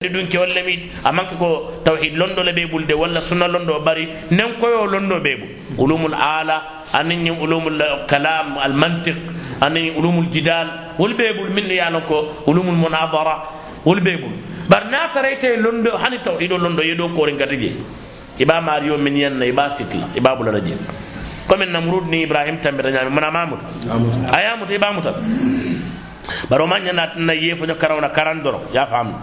dun ke walla mi amanke ko tawhid londo le be bulde walla sunna londo bari nen koyo londo be bu ulumul ala anin ulumul kalam al mantiq anin ulumul jidal wol be bul min ya ko ulumul munadara wol be bul bar na tarayte londo hani tawhid londo yedo ko ren gadije iba mariyo min yanna iba sitla iba bul raje comme namrud ni ibrahim tambe nyami mana mamud ayamut iba mutal baro man nyana tan yefo karawna karan doro ya fam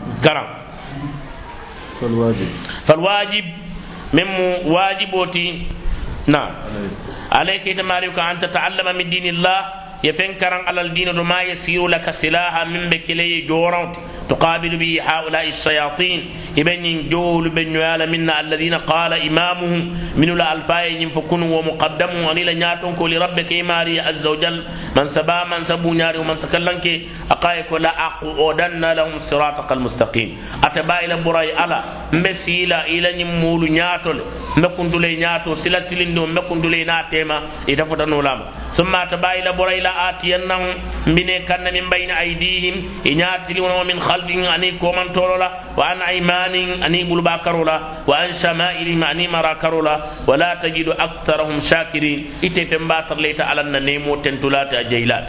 garan فالواجب فالواجب من واجبوتي نعم عليك تماريك أن تتعلم من دين الله يفنكرن على الدين ما يسير لك سلاحا من بكلي جورنت تقابل به هؤلاء الشياطين. يبن جول بن يال منا الذين قال إمامهم من الألفاء ينفكون ومقدم أن لا نياتون كل ربك ماري عز وجل. من سبا من سبو نياري ومن سكلنك. أقايك لا أقودن لهم صراطك المستقيم. أتبا إلى براي على مسيلا إلى نمول نياتول مكن دولي نياتو سلاتلين دو مكن دولي ناتيما. إتفتنو لام. ثم أتبا إلى براي لا آتينهم من كان من بين أيديهم إناتلون ومن خلفهم أني كومن تورولا وعن أيمان أني بلبا كرولا وعن شمائل أني مرا كرولا ولا تجد أكثرهم شاكرين إتفن باتر ليت على النمو تنتلات أجيلات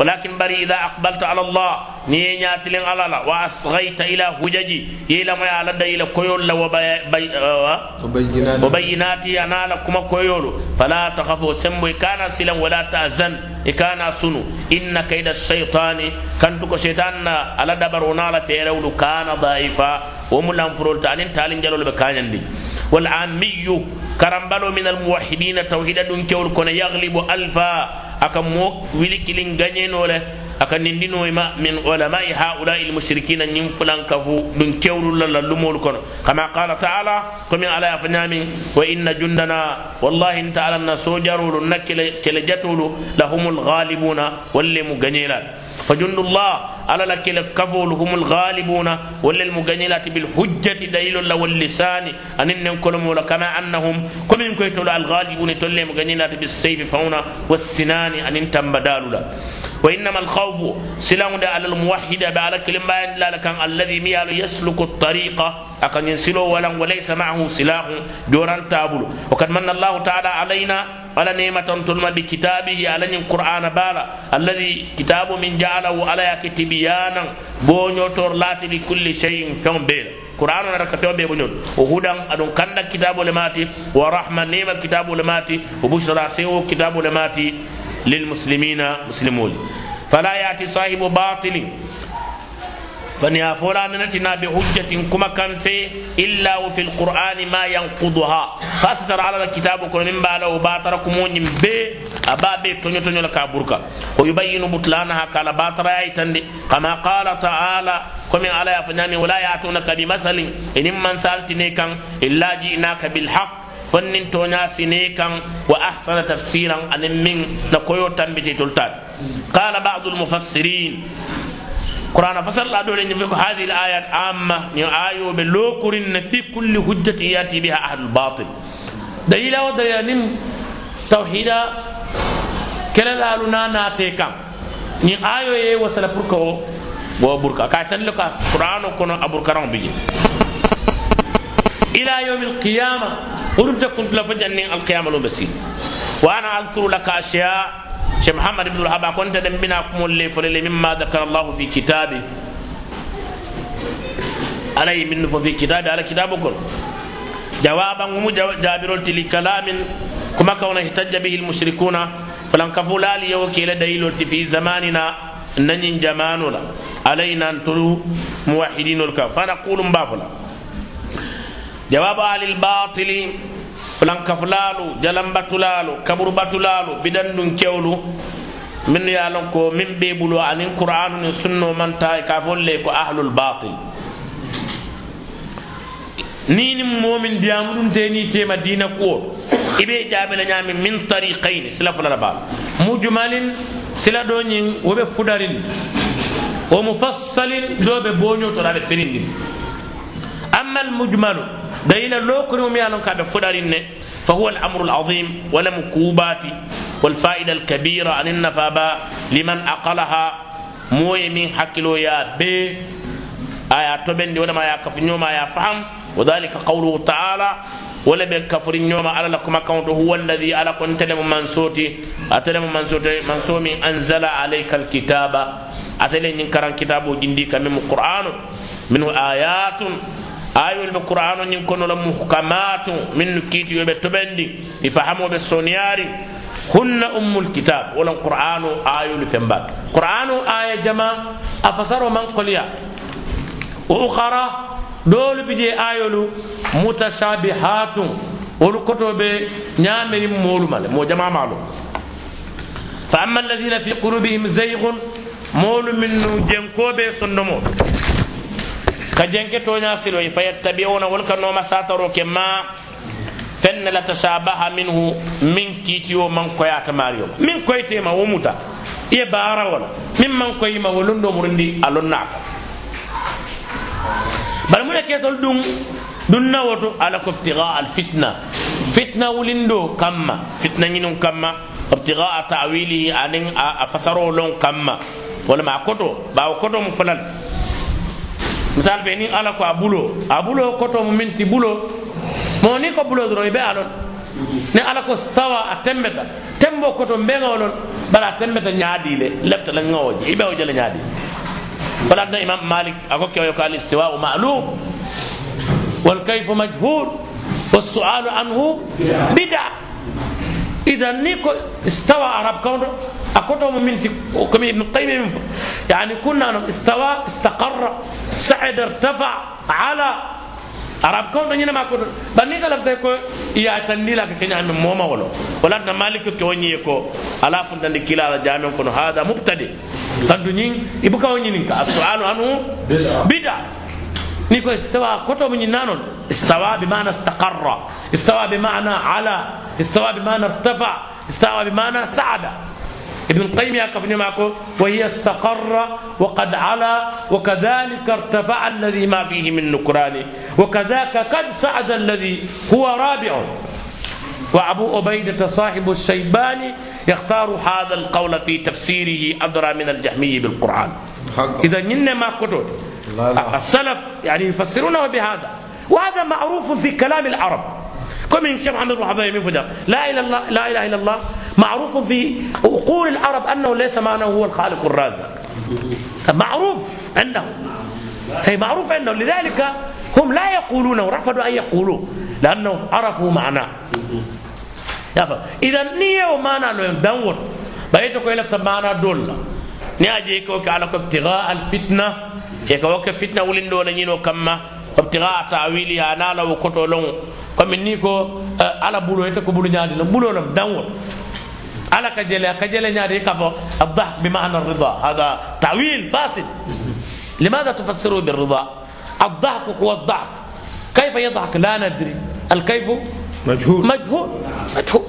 ولكن بري إذا أقبلت على الله نينيات لين على الله وأصغيت إلى هججي إلى ما على إلى كيول وبينات أنا لكم كيول فلا تخافوا سموا كان سلا ولا تأذن كان سنو. إن كيد الشيطان كنتك شيطان على دبر ونال في كان ضعيفا. وملان فرول تعلن تعلن جلول بكان دي. والعامي كرمبلو من الموحدين توحيد دون كيول كون يغلب ألفا. كيلين غنينوله أكن نندينو من علماء هؤلاء المشركين نين فلان كفو دون كيول لا لمول كون. كما قال تعالى كم على أفنامي وإن جندنا والله انت على النسوجر نكل كلجتول لهم الغالبون واللي مغنيلات فجند الله على لك كفول هم الغالبون ولا المغنيلات بالحجة دليل الله واللسان. أن ننكلم كما أنهم كم يمكن الغالبون تولي مغنيلات بالسيف فونا والسنان. أن تنبدال وإنما الخوف سلام على الموحد بعد كلمة لا لكان الذي ميال يسلك الطريقة أكن ينسلو ولن وليس معه سلاح دوران تابلو وقد من الله تعالى علينا على نعمة تلما بكتابه على القرآن بالا. الذي كتاب من جعله على كتبيانا بونيو تورلات لكل شيء فهم بيل. قرآن نرك فهم بيل بونيو وهدى أدون كان كتاب لماتي ورحمة نعمة كتاب لماتي وبشرى سيو كتاب لماتي للمسلمين مسلمون. فلا يأتي صاحب باطل فنيا فلان نتنا بحجة كما كان في إلا وفي القرآن ما ينقضها. فاستر على الكتاب كل من بعد وباتركم من بي أبا بي تنيو تنيو لك أبورك. ويبين بطلانها قال باتر أيتندي. كما قال تعالى كم على يفناني ولا يأتونك بمثل. إن من سألتني كان إلا جئناك بالحق. fannin toña sine kan wa ahsana tafsiran anin min na koyo tambiti tultat qala قرآن فسر الله دولة هذه الآيات عامة. نيو آيو بلوكرن في كل حجة ياتي بها أهل الباطل. دليل ودليل توحيدا. كلا لا لالنا ناتيكم ني آيو يي وصل بركو و بركا كايتن لوكاس قرآن كون ابو كرام بي إلى يوم القيامة. قلت كنت لفجن القيامة لو بسيط. وأنا أذكر لك أشياء. شيخ محمد بن الوهاب كنت دم بنا كمول فلل مما ذكر الله في كتابه علي من في كتابه على كتابكم جوابا مجابر لكلام كما كون احتج به المشركون فلن كفوا لي وكيل دليل في زماننا نن جماننا علينا ان موحدين الكف فنقول مبافلا جواب أهل الباطل fulankafulaalu jalambatulaalu kaburubatulaalu bidandun kewlu. Minnu ye a lon ko min be bulu aniŋ qur'anu niŋ sunno manta ka fol le ko ahlul batil ni niŋ moo miŋ diyamudunte ni tema diina kuwo i be jaabe la ñaami min tariqain sila fula la baa mujumalin sila do ñiŋ wo be fudarin. Wo mufassalin do be boño to la be finindin amma almujmalu دينا لوكري وميالون كابي فدارين فهو الأمر العظيم ولم كوباتي والفائدة الكبيرة عن النفابة لمن أقلها موي من حكلو يا بي. آية تبين ولما يا كفر نيوما آية يا فهم. وذلك قوله تعالى ولم يكفر نيوما على لكم أكونت هو الذي على كنت لم من صوتي أتلم من صوتي من صومي أنزل عليك الكتاب. أتلم من كران كتابه جندي من القرآن. من آيات ayol ɓe qur'anu ñin konola muhkamatu min no kiitiyoɓe toɓendi i fahamoɓe soniyari hunna ummul kitab wolon qur'anu ayolu fembat qur'anu aya jama a fasaro man koliya wa ukhara dolu bije ayolu mutashabihatun wolu kotoɓe ñamiri molu male mo jama malu fa amma alladina fi qulubihim zaygun molu min nu jenkoɓe sondomo ka jenke toña siloy fa yattabiuna wol ka noma sataro ke ma fenne la tashabaha minhu min kiitiyo man koyata mario min koytema wo muta iye baara wala min man koyima wo londo murundi a lonnaka bari mune ketol ɗum ɗum nawoto ala ko ibtiga al fitna wulindo kamma fitna ñinum kamma ibtiga tawilihi anin a fasaro lon kamma walama a koto falal misal ɓe ni ala ko a bulo a bulo koto mo minti bulo mo ni ko bulo doro ɓe alon ne ala ko stawa a tembeta tembo koto mbeŋawolon bara a tembeta ñaadile lefta la ŋawoje iɓe o jele ñaadi wala adna imam malik ako kewoyo ko al istiwau malum والكيف مجهول والسؤال عنه بدع إذا نيكو استوى عرب كون اكتو من كم ابن القيم يعني كنا استوى استقر سعد ارتفع على عرب كون نينا ما كون بني كلا تكو يا تندي لك كنيا من موما ولو. ولا مالك كوني يكو على فندن كلا جامع كون هذا مبتدئ. تندنين يبقى ونين السؤال عنه بدع نيكو استوى كتب من نانون استوى بمعنى استقر. استوى بمعنى على استوى بمعنى ارتفع. استوى بمعنى سعد. ابن القيم يقفني معكم وهي استقر وقد علا وكذلك ارتفع الذي ما فيه من نكران وكذاك قد سعد الذي هو رابع. وأبو عبيدة صاحب الشيباني يختار هذا القول في تفسيره أدرى من الجهمي بالقرآن. إذا ما كتب السلف يعني يفسرونه بهذا. وهذا معروف في كلام العرب. كم من الشيخ محمد بن حبيب لا إله الله لا إله إلا الله. معروف في عقول العرب أنه ليس معناه هو الخالق الرازق. معروف عندهم هي معروف عندهم لذلك هم لا يقولونه رفضوا أن يقولوه لأنه عرفوا معناه. إذا idan ni yau mana no dan wor bai to ko lafta mana dolla ni aje ko ka ala ابتغاء تاويل يا نالا وكتو لون فمن نيكو على بولو يتك بولو نيادي لون بولو لون دنور على كجلة كجلة نيادي كفو الضحك بمعنى الرضا هذا تاويل فاسد لماذا تفسره بالرضا الضحك هو الضحك كيف يضحك لا ندري الكيف مجهول. مجهول. مجهول.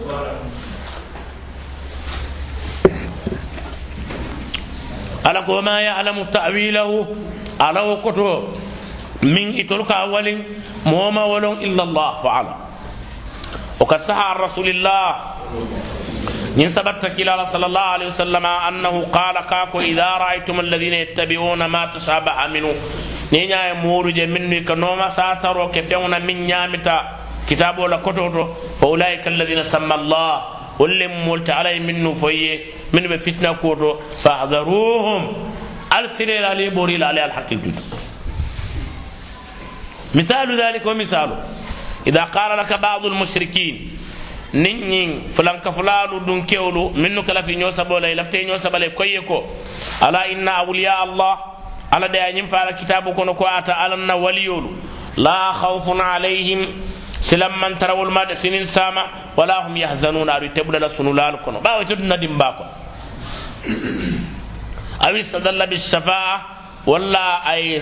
على وما يعلم تأويله؟ على وقته من إترك أول؟ موما ولون إلا الله فعلا وكسها الرسول الله. من سبب صلى الله عليه وسلم أنه قال كاكو إذا رأيتم الذين يتبعون ما تشابه منه. نينا يمور جمنك نوما ساتر وكفيون من يامتا. To fa ulaika alladhina samma Allah ولم مولت علي منه فيه من بفتنة كورو. فاحذروهم. السليل علي بوريل علي الحق الجد مثال ذلك ومثاله. إذا قال لك بعض المشركين نين فلان كفلالو دون كيولو منو كلا في نيوسا بولا لفتي نيوسا بولا كويكو. ألا إن أولياء الله على دا ينفع كتابك ونكو أتا ألنا وليولو لا خوف عليهم silan mantara wolma de sinin sama wala hum yahzanuna aɗo teɓulala sunulal kono. Ɓawa e tedduna dimba kono. Awi sadalla bishafa'a walla ay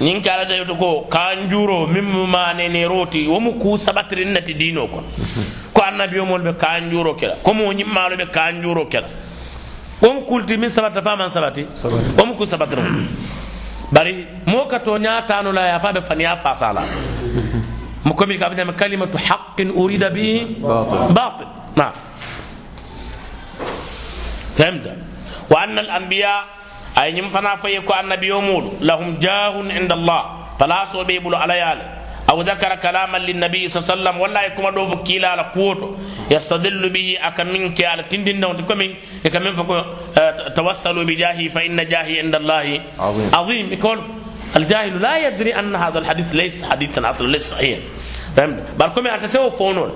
ñin ke alaja yoto ko kan juro min mumaneneroti womu ku saɓatirin nati dino kono. Ko annabiyomol ɓe kan juro kela. Comme wo ñimmalo ɓe kan juro kela. Womu kulti min saɓatta faman saɓati? Womu ku sabatira bari mo ka to ñatanula ya fa ɓe faniya fasala مكمي قبل كلمة حق أريد به باطل. نعم. فهمت؟ وأن الأنبياء أي نمفنا فيكو النبي أمور لهم جاه عند الله. فلا صبيب العليال أو ذكر كلاما للنبي صلى الله عليه وسلم ولا يكون دوف كيلا على قوته يستدل به أكمنك على تندن وتكمن يكمن فكو آه، توسلوا بجاهي فإن جاهي عند الله عظيم, عظيم. الجاهل لا يدري أن هذا الحديث ليس حديثا أصلا ليس صحيح فهمت؟ باركم اتسوى فونون.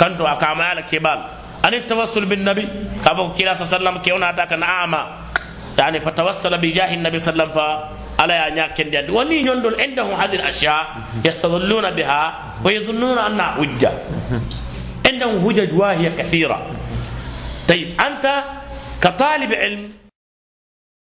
كنتو اكاما على كبال ان التوسل بالنبي. كابو كلا صلى الله عليه وسلم كيونا أتاك اعمى يعني فتوسل بجاه النبي صلى الله عليه وسلم فعلى يا كندي وني يندل عندهم هذه الأشياء يستظلون بها ويظنون أنها حجة. عندهم حجج واهية كثيرة. طيب أنت كطالب علم